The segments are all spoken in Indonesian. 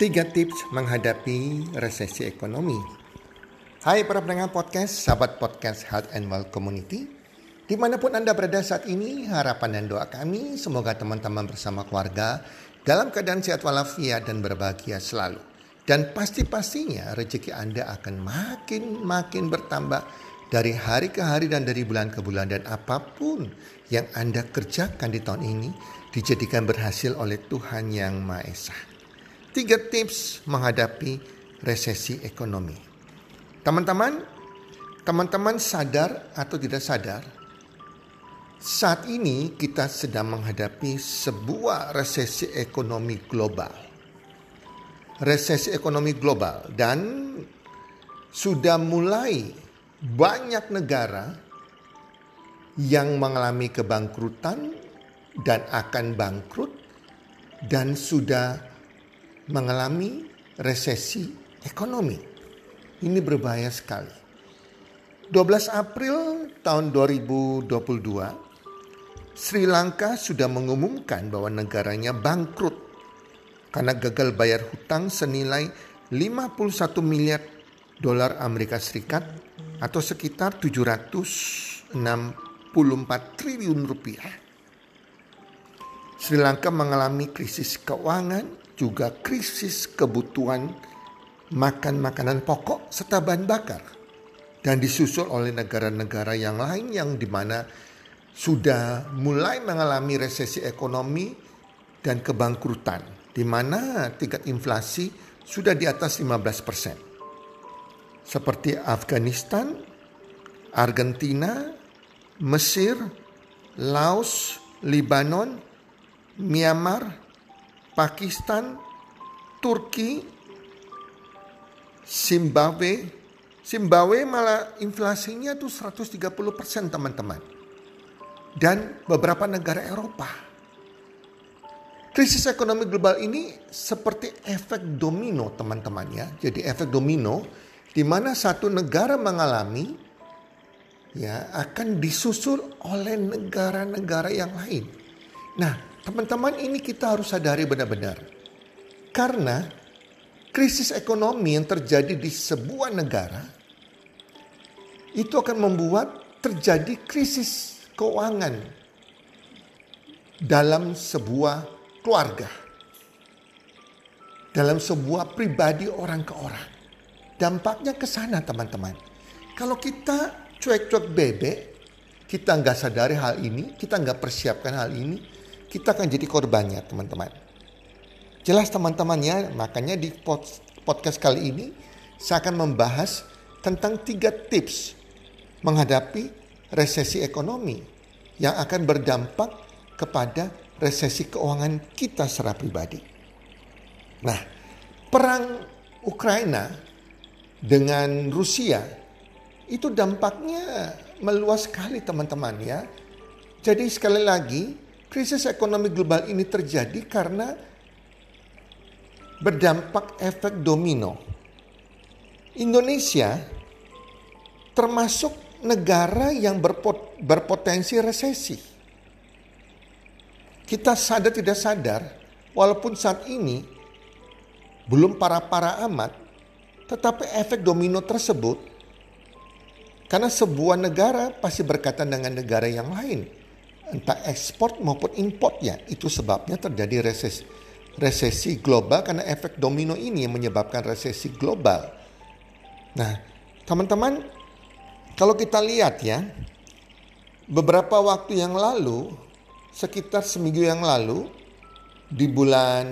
Tiga tips menghadapi resesi ekonomi. Hai para pendengar podcast, sahabat podcast Health and Well Community. Di mana pun Anda berada saat ini, harapan dan doa kami semoga teman-teman bersama keluarga dalam keadaan sehat walafiat dan berbahagia selalu. Dan pasti-pastinya rezeki Anda akan makin-makin bertambah dari hari ke hari dan dari bulan ke bulan. Dan apa pun yang Anda kerjakan di tahun ini dijadikan berhasil oleh Tuhan Yang Maha Esa. Tiga tips menghadapi resesi ekonomi. Teman-teman, teman-teman sadar atau tidak sadar, saat ini kita sedang menghadapi sebuah resesi ekonomi global. Resesi ekonomi global dan sudah mulai banyak negara yang mengalami kebangkrutan dan akan bangkrut dan sudah mengalami resesi ekonomi. Ini berbahaya sekali. 12 April tahun 2022, Sri Lanka sudah mengumumkan bahwa negaranya bangkrut karena gagal bayar hutang senilai 51 miliar dolar Amerika Serikat atau sekitar 764 triliun rupiah. Sri Lanka mengalami krisis keuangan, juga krisis kebutuhan makan makanan pokok serta bahan bakar. Dan disusul oleh negara-negara yang lain yang di mana sudah mulai mengalami resesi ekonomi dan kebangkrutan. Di mana tingkat inflasi sudah di atas 15 persen. Seperti Afghanistan, Argentina, Mesir, Laos, Libanon, Myanmar, Pakistan, Turki, Zimbabwe. Zimbabwe malah inflasinya tuh 130 persen teman-teman. Dan beberapa negara Eropa. Krisis ekonomi global ini seperti efek domino teman-teman ya. Jadi efek domino di mana satu negara mengalami ya akan disusul oleh negara-negara yang lain. Nah, Teman-teman ini kita harus sadari benar-benar. Karena krisis ekonomi yang terjadi di sebuah negara itu akan membuat terjadi krisis keuangan dalam sebuah keluarga. Dalam sebuah pribadi orang ke orang. Dampaknya ke sana teman-teman. Kalau kita cuek-cuek bebek, kita nggak sadari hal ini, kita nggak persiapkan hal ini, kita akan jadi korbannya teman-teman. Jelas teman-temannya, makanya di podcast kali ini saya akan membahas tentang tiga tips menghadapi resesi ekonomi yang akan berdampak kepada resesi keuangan kita secara pribadi. Nah, perang Ukraina dengan Rusia itu dampaknya meluas sekali teman-teman ya. Jadi sekali lagi Krisis ekonomi global ini terjadi karena berdampak efek domino. Indonesia termasuk negara yang berpot berpotensi resesi. Kita sadar tidak sadar, walaupun saat ini belum para-para amat, tetapi efek domino tersebut karena sebuah negara pasti berkaitan dengan negara yang lain entah ekspor maupun importnya. Itu sebabnya terjadi resesi, resesi global karena efek domino ini yang menyebabkan resesi global. Nah, teman-teman, kalau kita lihat ya, beberapa waktu yang lalu, sekitar seminggu yang lalu, di bulan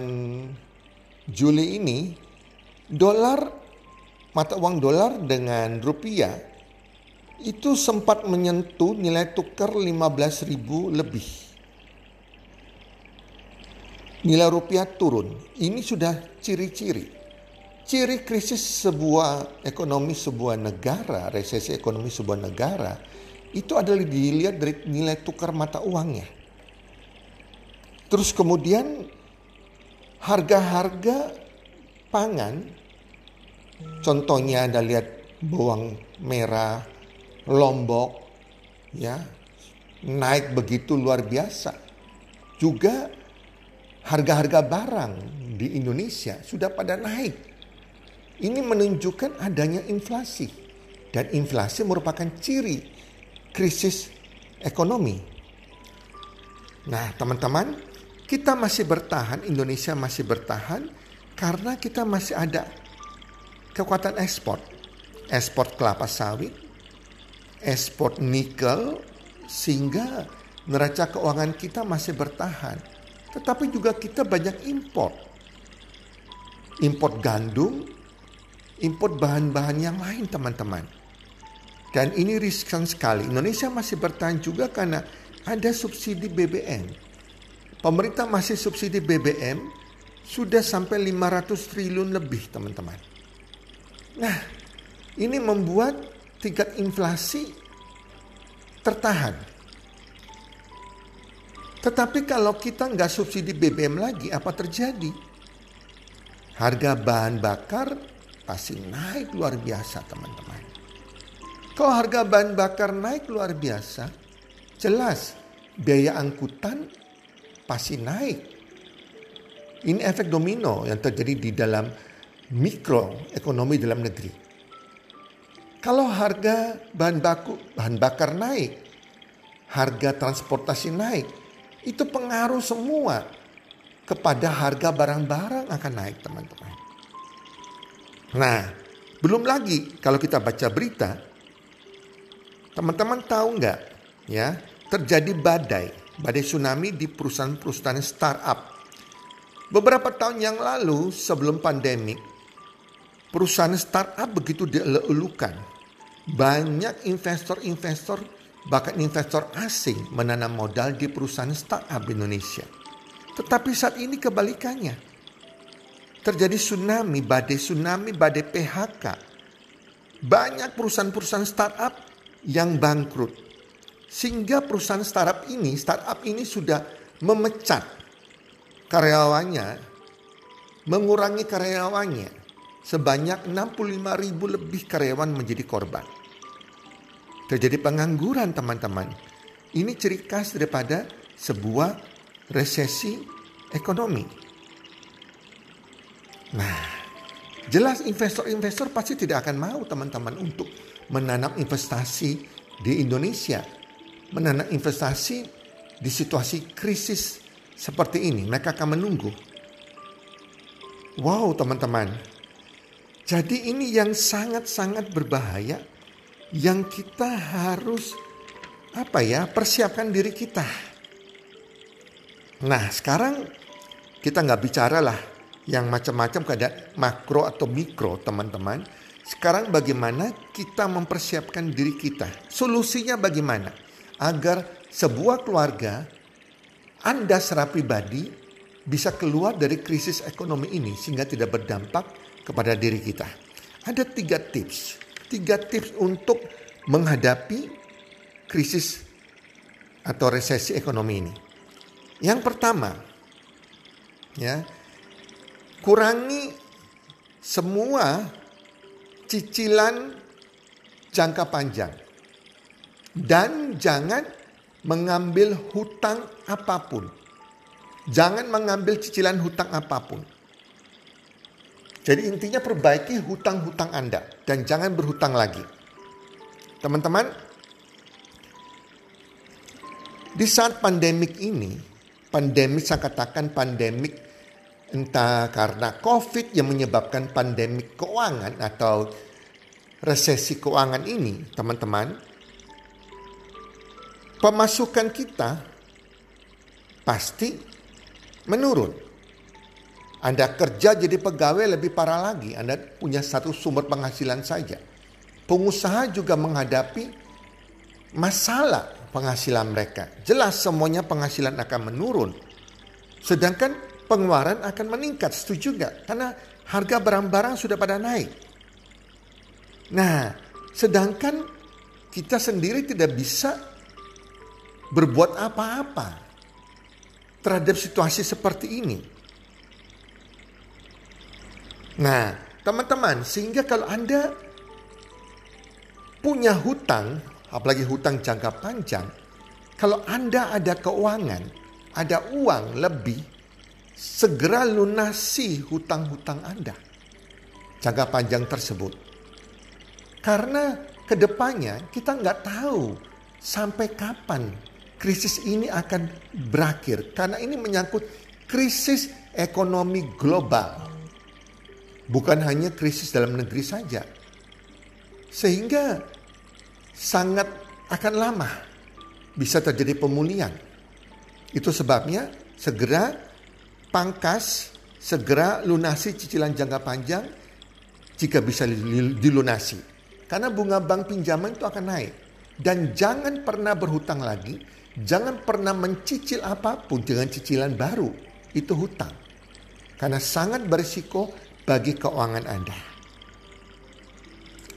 Juli ini, dolar, mata uang dolar dengan rupiah itu sempat menyentuh nilai tukar 15 ribu lebih. Nilai rupiah turun. Ini sudah ciri-ciri. Ciri krisis sebuah ekonomi sebuah negara, resesi ekonomi sebuah negara, itu adalah dilihat dari nilai tukar mata uangnya. Terus kemudian harga-harga pangan, contohnya Anda lihat bawang merah, Lombok ya naik begitu luar biasa. Juga harga-harga barang di Indonesia sudah pada naik. Ini menunjukkan adanya inflasi. Dan inflasi merupakan ciri krisis ekonomi. Nah, teman-teman, kita masih bertahan, Indonesia masih bertahan karena kita masih ada kekuatan ekspor. Ekspor kelapa sawit, ekspor nikel, sehingga neraca keuangan kita masih bertahan. Tetapi juga kita banyak impor. Impor gandum, impor bahan-bahan yang lain teman-teman. Dan ini riskan sekali. Indonesia masih bertahan juga karena ada subsidi BBM. Pemerintah masih subsidi BBM sudah sampai 500 triliun lebih teman-teman. Nah, ini membuat tingkat inflasi tertahan. Tetapi kalau kita nggak subsidi BBM lagi, apa terjadi? Harga bahan bakar pasti naik luar biasa teman-teman. Kalau harga bahan bakar naik luar biasa, jelas biaya angkutan pasti naik. Ini efek domino yang terjadi di dalam mikro ekonomi dalam negeri. Kalau harga bahan baku, bahan bakar naik, harga transportasi naik, itu pengaruh semua kepada harga barang-barang akan naik teman-teman. Nah, belum lagi kalau kita baca berita, teman-teman tahu nggak ya terjadi badai, badai tsunami di perusahaan-perusahaan startup. Beberapa tahun yang lalu sebelum pandemi, perusahaan startup begitu dielulukan. Banyak investor-investor, bahkan investor asing menanam modal di perusahaan startup Indonesia. Tetapi saat ini kebalikannya. Terjadi tsunami, badai tsunami, badai PHK. Banyak perusahaan-perusahaan startup yang bangkrut. Sehingga perusahaan startup ini, startup ini sudah memecat karyawannya, mengurangi karyawannya, sebanyak 65 ribu lebih karyawan menjadi korban. Terjadi pengangguran teman-teman. Ini ciri khas daripada sebuah resesi ekonomi. Nah, jelas investor-investor pasti tidak akan mau teman-teman untuk menanam investasi di Indonesia. Menanam investasi di situasi krisis seperti ini. Mereka akan menunggu. Wow teman-teman, jadi ini yang sangat-sangat berbahaya yang kita harus apa ya persiapkan diri kita. Nah sekarang kita nggak bicara lah yang macam-macam keadaan makro atau mikro teman-teman. Sekarang bagaimana kita mempersiapkan diri kita? Solusinya bagaimana? Agar sebuah keluarga, Anda secara pribadi bisa keluar dari krisis ekonomi ini sehingga tidak berdampak kepada diri kita. Ada tiga tips, tiga tips untuk menghadapi krisis atau resesi ekonomi ini. Yang pertama, ya, kurangi semua cicilan jangka panjang dan jangan mengambil hutang apa pun. Jangan mengambil cicilan hutang apa pun. Jadi intinya perbaiki hutang-hutang Anda dan jangan berhutang lagi. Teman-teman, di saat pandemik ini, pandemik saya katakan pandemik entah karena COVID yang menyebabkan pandemik keuangan atau resesi keuangan ini, teman-teman, pemasukan kita pasti menurun. Anda kerja jadi pegawai lebih parah lagi. Anda punya satu sumber penghasilan saja. Pengusaha juga menghadapi masalah penghasilan mereka. Jelas semuanya penghasilan akan menurun. Sedangkan pengeluaran akan meningkat. Setuju nggak? Karena harga barang-barang sudah pada naik. Nah, sedangkan kita sendiri tidak bisa berbuat apa-apa terhadap situasi seperti ini. Nah, teman-teman, sehingga kalau Anda punya hutang, apalagi hutang jangka panjang, kalau Anda ada keuangan, ada uang lebih, segera lunasi hutang-hutang Anda. Jangka panjang tersebut. Karena ke depannya kita nggak tahu sampai kapan krisis ini akan berakhir. Karena ini menyangkut krisis ekonomi global. Bukan hanya krisis dalam negeri saja. Sehingga sangat akan lama bisa terjadi pemulihan. Itu sebabnya segera pangkas, segera lunasi cicilan jangka panjang jika bisa dilunasi. Karena bunga bank pinjaman itu akan naik. Dan jangan pernah berhutang lagi, jangan pernah mencicil apa pun dengan cicilan baru. Itu hutang. Karena sangat berisiko bagi keuangan Anda.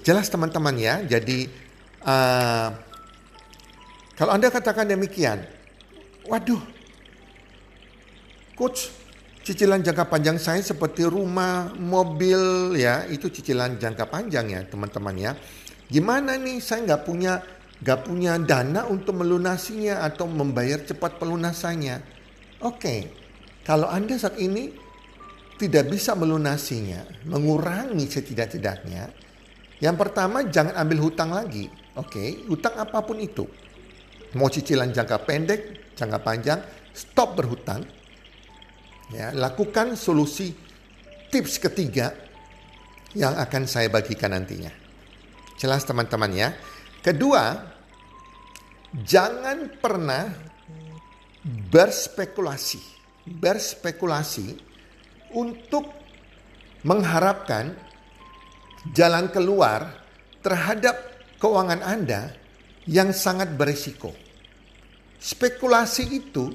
Jelas teman-teman ya, jadi uh, kalau Anda katakan demikian, waduh, coach, cicilan jangka panjang saya seperti rumah, mobil ya, itu cicilan jangka panjang ya teman-teman ya. Gimana nih saya nggak punya nggak punya dana untuk melunasinya atau membayar cepat pelunasannya. Oke, kalau Anda saat ini tidak bisa melunasinya, mengurangi setidak-tidaknya, yang pertama jangan ambil hutang lagi. Oke, hutang apa pun itu. Mau cicilan jangka pendek, jangka panjang, stop berhutang. Ya, lakukan solusi tips ketiga yang akan saya bagikan nantinya. Jelas teman-teman ya. Kedua, jangan pernah berspekulasi. Berspekulasi untuk mengharapkan jalan keluar terhadap keuangan Anda yang sangat berisiko. Spekulasi itu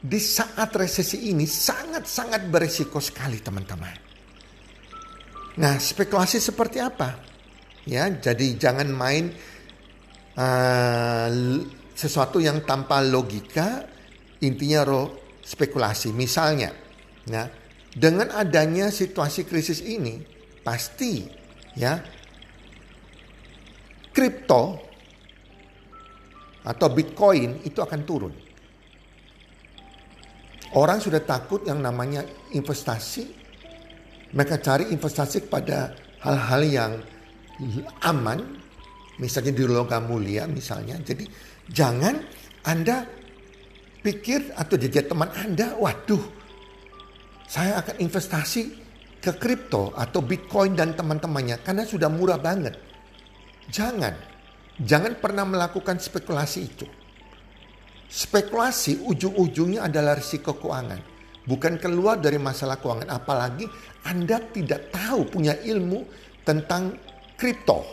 di saat resesi ini sangat-sangat berisiko sekali teman-teman. Nah, spekulasi seperti apa? Ya, jadi jangan main uh, sesuatu yang tanpa logika, intinya roh spekulasi. Misalnya, ya, dengan adanya situasi krisis ini, pasti ya kripto atau Bitcoin itu akan turun. Orang sudah takut yang namanya investasi. Mereka cari investasi kepada hal-hal yang aman, misalnya di logam mulia misalnya. Jadi jangan Anda pikir atau jadi teman Anda, waduh, saya akan investasi ke kripto atau Bitcoin dan teman-temannya karena sudah murah banget. Jangan. Jangan pernah melakukan spekulasi itu. Spekulasi ujung-ujungnya adalah risiko keuangan. Bukan keluar dari masalah keuangan. Apalagi Anda tidak tahu punya ilmu tentang kripto.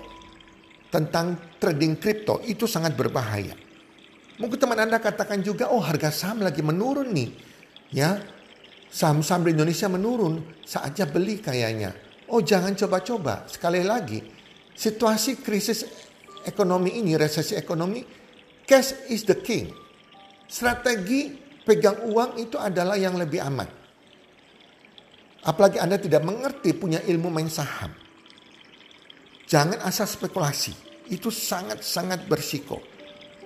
Tentang trading kripto. Itu sangat berbahaya. Mungkin teman Anda katakan juga, oh harga saham lagi menurun nih. Ya, saham-saham di Indonesia menurun. Saatnya beli kayaknya. Oh jangan coba-coba. Sekali lagi, situasi krisis ekonomi ini, resesi ekonomi, cash is the king. Strategi pegang uang itu adalah yang lebih aman. Apalagi Anda tidak mengerti punya ilmu main saham. Jangan asal spekulasi. Itu sangat-sangat bersiko.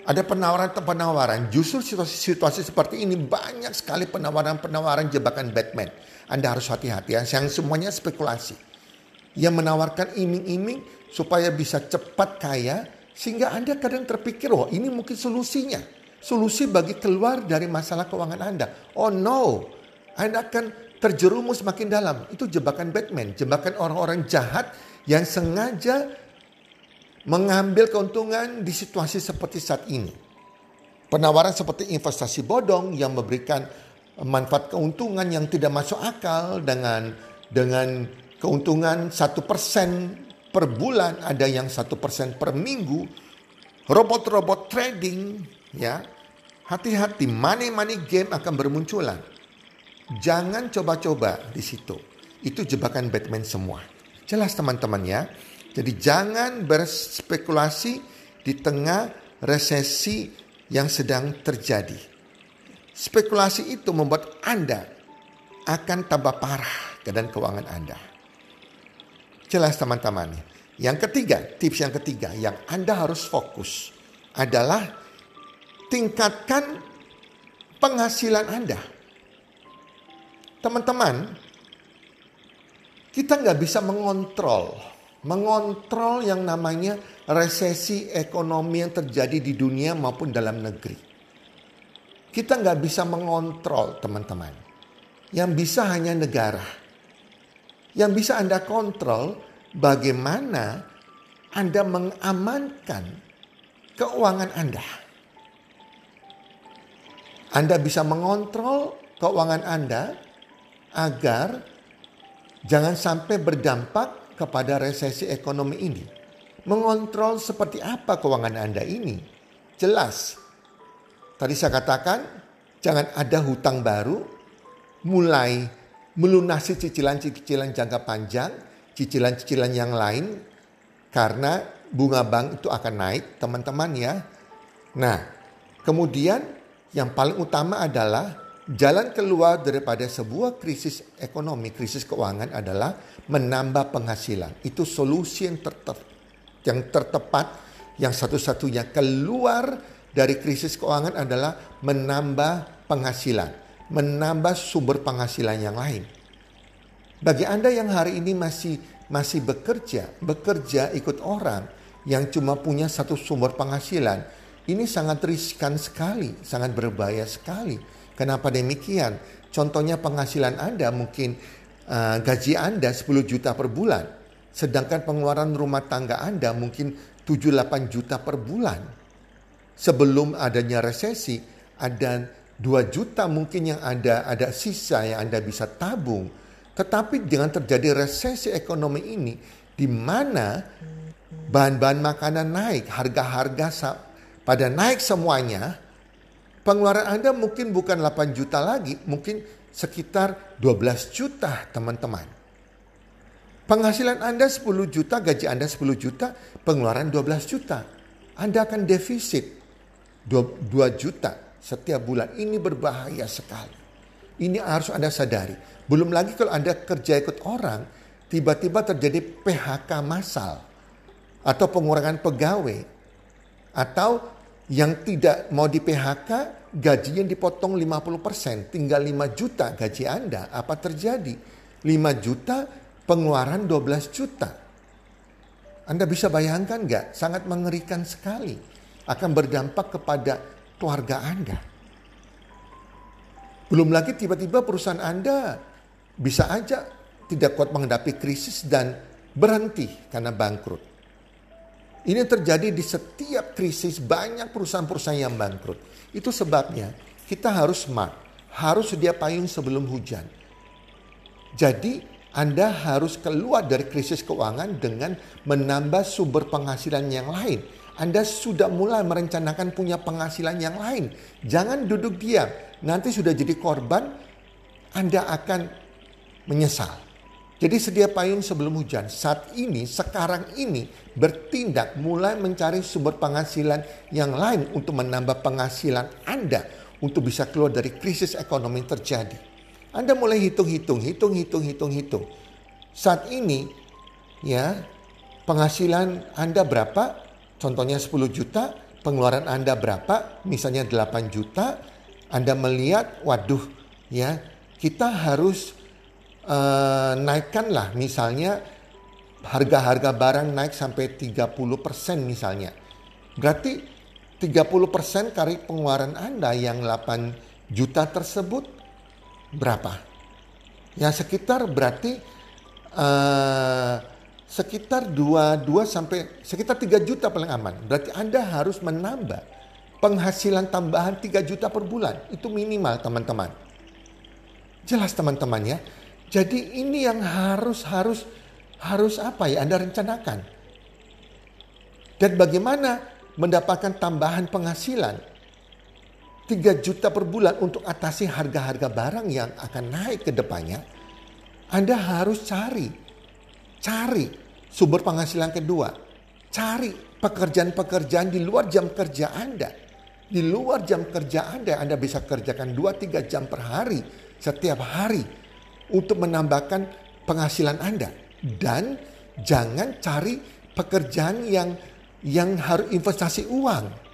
Ada penawaran-penawaran. Justru situasi-situasi seperti ini banyak sekali penawaran-penawaran jebakan Batman. Anda harus hati-hati ya. Yang semuanya spekulasi. Yang menawarkan iming-iming supaya bisa cepat kaya sehingga Anda kadang terpikir, oh ini mungkin solusinya. Solusi bagi keluar dari masalah keuangan Anda. Oh no, Anda akan terjerumus makin dalam. Itu jebakan Batman, jebakan orang-orang jahat yang sengaja mengambil keuntungan di situasi seperti saat ini. Penawaran seperti investasi bodong yang memberikan manfaat keuntungan yang tidak masuk akal dengan dengan keuntungan satu persen per bulan, ada yang satu persen per minggu. Robot-robot trading, ya, hati-hati money-money game akan bermunculan. Jangan coba-coba di situ. Itu jebakan Batman semua. Jelas teman-teman ya. Jadi jangan berspekulasi di tengah resesi yang sedang terjadi. Spekulasi itu membuat Anda akan tambah parah keadaan keuangan Anda. Jelas teman-teman. Yang ketiga, tips yang ketiga yang Anda harus fokus adalah tingkatkan penghasilan Anda. Teman-teman, kita nggak bisa mengontrol, mengontrol yang namanya resesi ekonomi yang terjadi di dunia maupun dalam negeri. Kita nggak bisa mengontrol teman-teman. Yang bisa hanya negara. Yang bisa Anda kontrol bagaimana Anda mengamankan keuangan Anda. Anda bisa mengontrol keuangan Anda agar jangan sampai berdampak kepada resesi ekonomi ini. Mengontrol seperti apa keuangan Anda ini? Jelas. Tadi saya katakan, jangan ada hutang baru, mulai melunasi cicilan-cicilan jangka panjang, cicilan-cicilan yang lain, karena bunga bank itu akan naik, teman-teman ya. Nah, kemudian yang paling utama adalah jalan keluar daripada sebuah krisis ekonomi, krisis keuangan adalah menambah penghasilan. Itu solusi yang, ter ter yang tertepat, yang satu-satunya keluar dari krisis keuangan adalah menambah penghasilan, menambah sumber penghasilan yang lain. Bagi Anda yang hari ini masih masih bekerja, bekerja ikut orang yang cuma punya satu sumber penghasilan, ini sangat riskan sekali, sangat berbahaya sekali Kenapa demikian? Contohnya penghasilan Anda mungkin uh, gaji Anda 10 juta per bulan. Sedangkan pengeluaran rumah tangga Anda mungkin 7-8 juta per bulan. Sebelum adanya resesi, ada 2 juta mungkin yang ada ada sisa yang Anda bisa tabung. Tetapi dengan terjadi resesi ekonomi ini, di mana bahan-bahan makanan naik, harga-harga pada naik semuanya, pengeluaran Anda mungkin bukan 8 juta lagi, mungkin sekitar 12 juta teman-teman. Penghasilan Anda 10 juta, gaji Anda 10 juta, pengeluaran 12 juta. Anda akan defisit 2, 2 juta setiap bulan. Ini berbahaya sekali. Ini harus Anda sadari. Belum lagi kalau Anda kerja ikut orang, tiba-tiba terjadi PHK massal atau pengurangan pegawai atau yang tidak mau di PHK gajinya dipotong 50%, tinggal 5 juta gaji Anda. Apa terjadi? 5 juta pengeluaran 12 juta. Anda bisa bayangkan nggak? Sangat mengerikan sekali. Akan berdampak kepada keluarga Anda. Belum lagi tiba-tiba perusahaan Anda bisa aja tidak kuat menghadapi krisis dan berhenti karena bangkrut. Ini terjadi di setiap krisis banyak perusahaan-perusahaan yang bangkrut. Itu sebabnya kita harus smart, harus sedia payung sebelum hujan. Jadi Anda harus keluar dari krisis keuangan dengan menambah sumber penghasilan yang lain. Anda sudah mulai merencanakan punya penghasilan yang lain. Jangan duduk diam. Nanti sudah jadi korban, Anda akan menyesal. Jadi sedia payung sebelum hujan. Saat ini, sekarang ini bertindak mulai mencari sumber penghasilan yang lain untuk menambah penghasilan Anda untuk bisa keluar dari krisis ekonomi yang terjadi. Anda mulai hitung-hitung, hitung-hitung, hitung-hitung. Saat ini ya penghasilan Anda berapa? Contohnya 10 juta, pengeluaran Anda berapa? Misalnya 8 juta. Anda melihat, waduh ya kita harus uh, naikkanlah misalnya harga-harga barang naik sampai 30% misalnya. Berarti 30% kari pengeluaran Anda yang 8 juta tersebut berapa? Ya sekitar berarti uh, sekitar 2, 2 sampai sekitar 3 juta paling aman. Berarti Anda harus menambah penghasilan tambahan 3 juta per bulan. Itu minimal teman-teman. Jelas teman-teman ya. Jadi ini yang harus harus harus apa ya Anda rencanakan. Dan bagaimana mendapatkan tambahan penghasilan 3 juta per bulan untuk atasi harga-harga barang yang akan naik ke depannya. Anda harus cari cari sumber penghasilan kedua. Cari pekerjaan-pekerjaan di luar jam kerja Anda. Di luar jam kerja Anda, Anda bisa kerjakan 2-3 jam per hari setiap hari untuk menambahkan penghasilan Anda dan jangan cari pekerjaan yang yang harus investasi uang.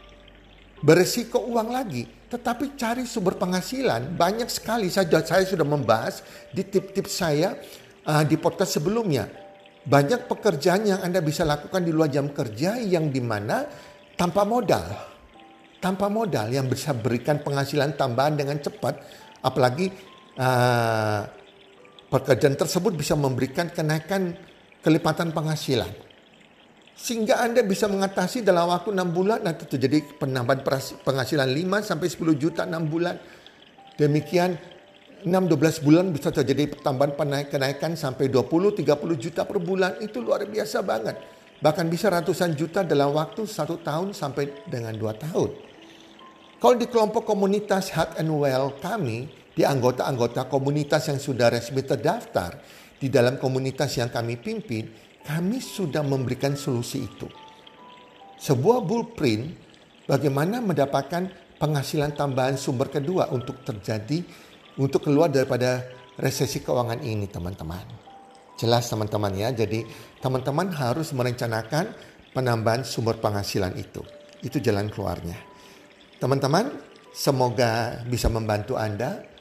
beresiko uang lagi, tetapi cari sumber penghasilan banyak sekali. Saya, saya sudah membahas di tip-tips saya uh, di podcast sebelumnya. Banyak pekerjaan yang Anda bisa lakukan di luar jam kerja yang di mana tanpa modal. Tanpa modal yang bisa berikan penghasilan tambahan dengan cepat. Apalagi uh, pekerjaan tersebut bisa memberikan kenaikan kelipatan penghasilan. Sehingga Anda bisa mengatasi dalam waktu 6 bulan nanti terjadi penambahan penghasilan 5 sampai 10 juta 6 bulan. Demikian 6-12 bulan bisa terjadi tambahan kenaikan sampai 20-30 juta per bulan. Itu luar biasa banget. Bahkan bisa ratusan juta dalam waktu satu tahun sampai dengan dua tahun. Kalau di kelompok komunitas Health and Well kami, di anggota-anggota komunitas yang sudah resmi terdaftar, di dalam komunitas yang kami pimpin, kami sudah memberikan solusi itu. Sebuah blueprint bagaimana mendapatkan penghasilan tambahan sumber kedua untuk terjadi untuk keluar daripada resesi keuangan ini teman-teman. Jelas teman-teman ya, jadi teman-teman harus merencanakan penambahan sumber penghasilan itu. Itu jalan keluarnya. Teman-teman, semoga bisa membantu Anda.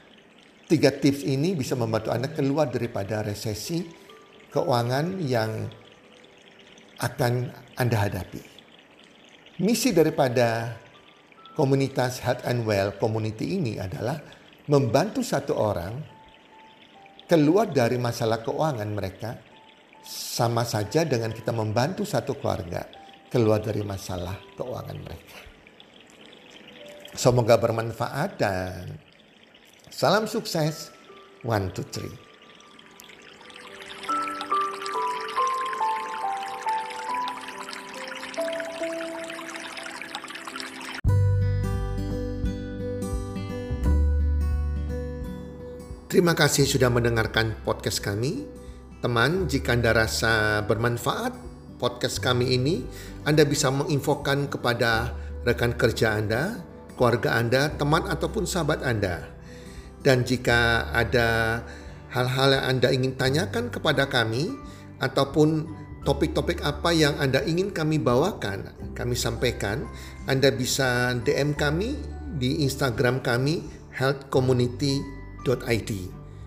Tiga tips ini bisa membantu Anda keluar daripada resesi keuangan yang akan Anda hadapi. Misi daripada komunitas Health and Well Community ini adalah membantu satu orang keluar dari masalah keuangan mereka sama saja dengan kita membantu satu keluarga keluar dari masalah keuangan mereka. Semoga bermanfaat dan salam sukses. One, two, three. Terima kasih sudah mendengarkan podcast kami. Teman, jika Anda rasa bermanfaat podcast kami ini, Anda bisa menginfokan kepada rekan kerja Anda, keluarga Anda, teman ataupun sahabat Anda. Dan jika ada hal-hal yang Anda ingin tanyakan kepada kami ataupun topik-topik apa yang Anda ingin kami bawakan, kami sampaikan, Anda bisa DM kami di Instagram kami healthcommunity.com id.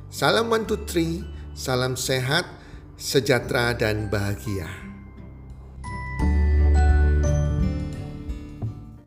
Salam one two three, salam sehat, sejahtera dan bahagia.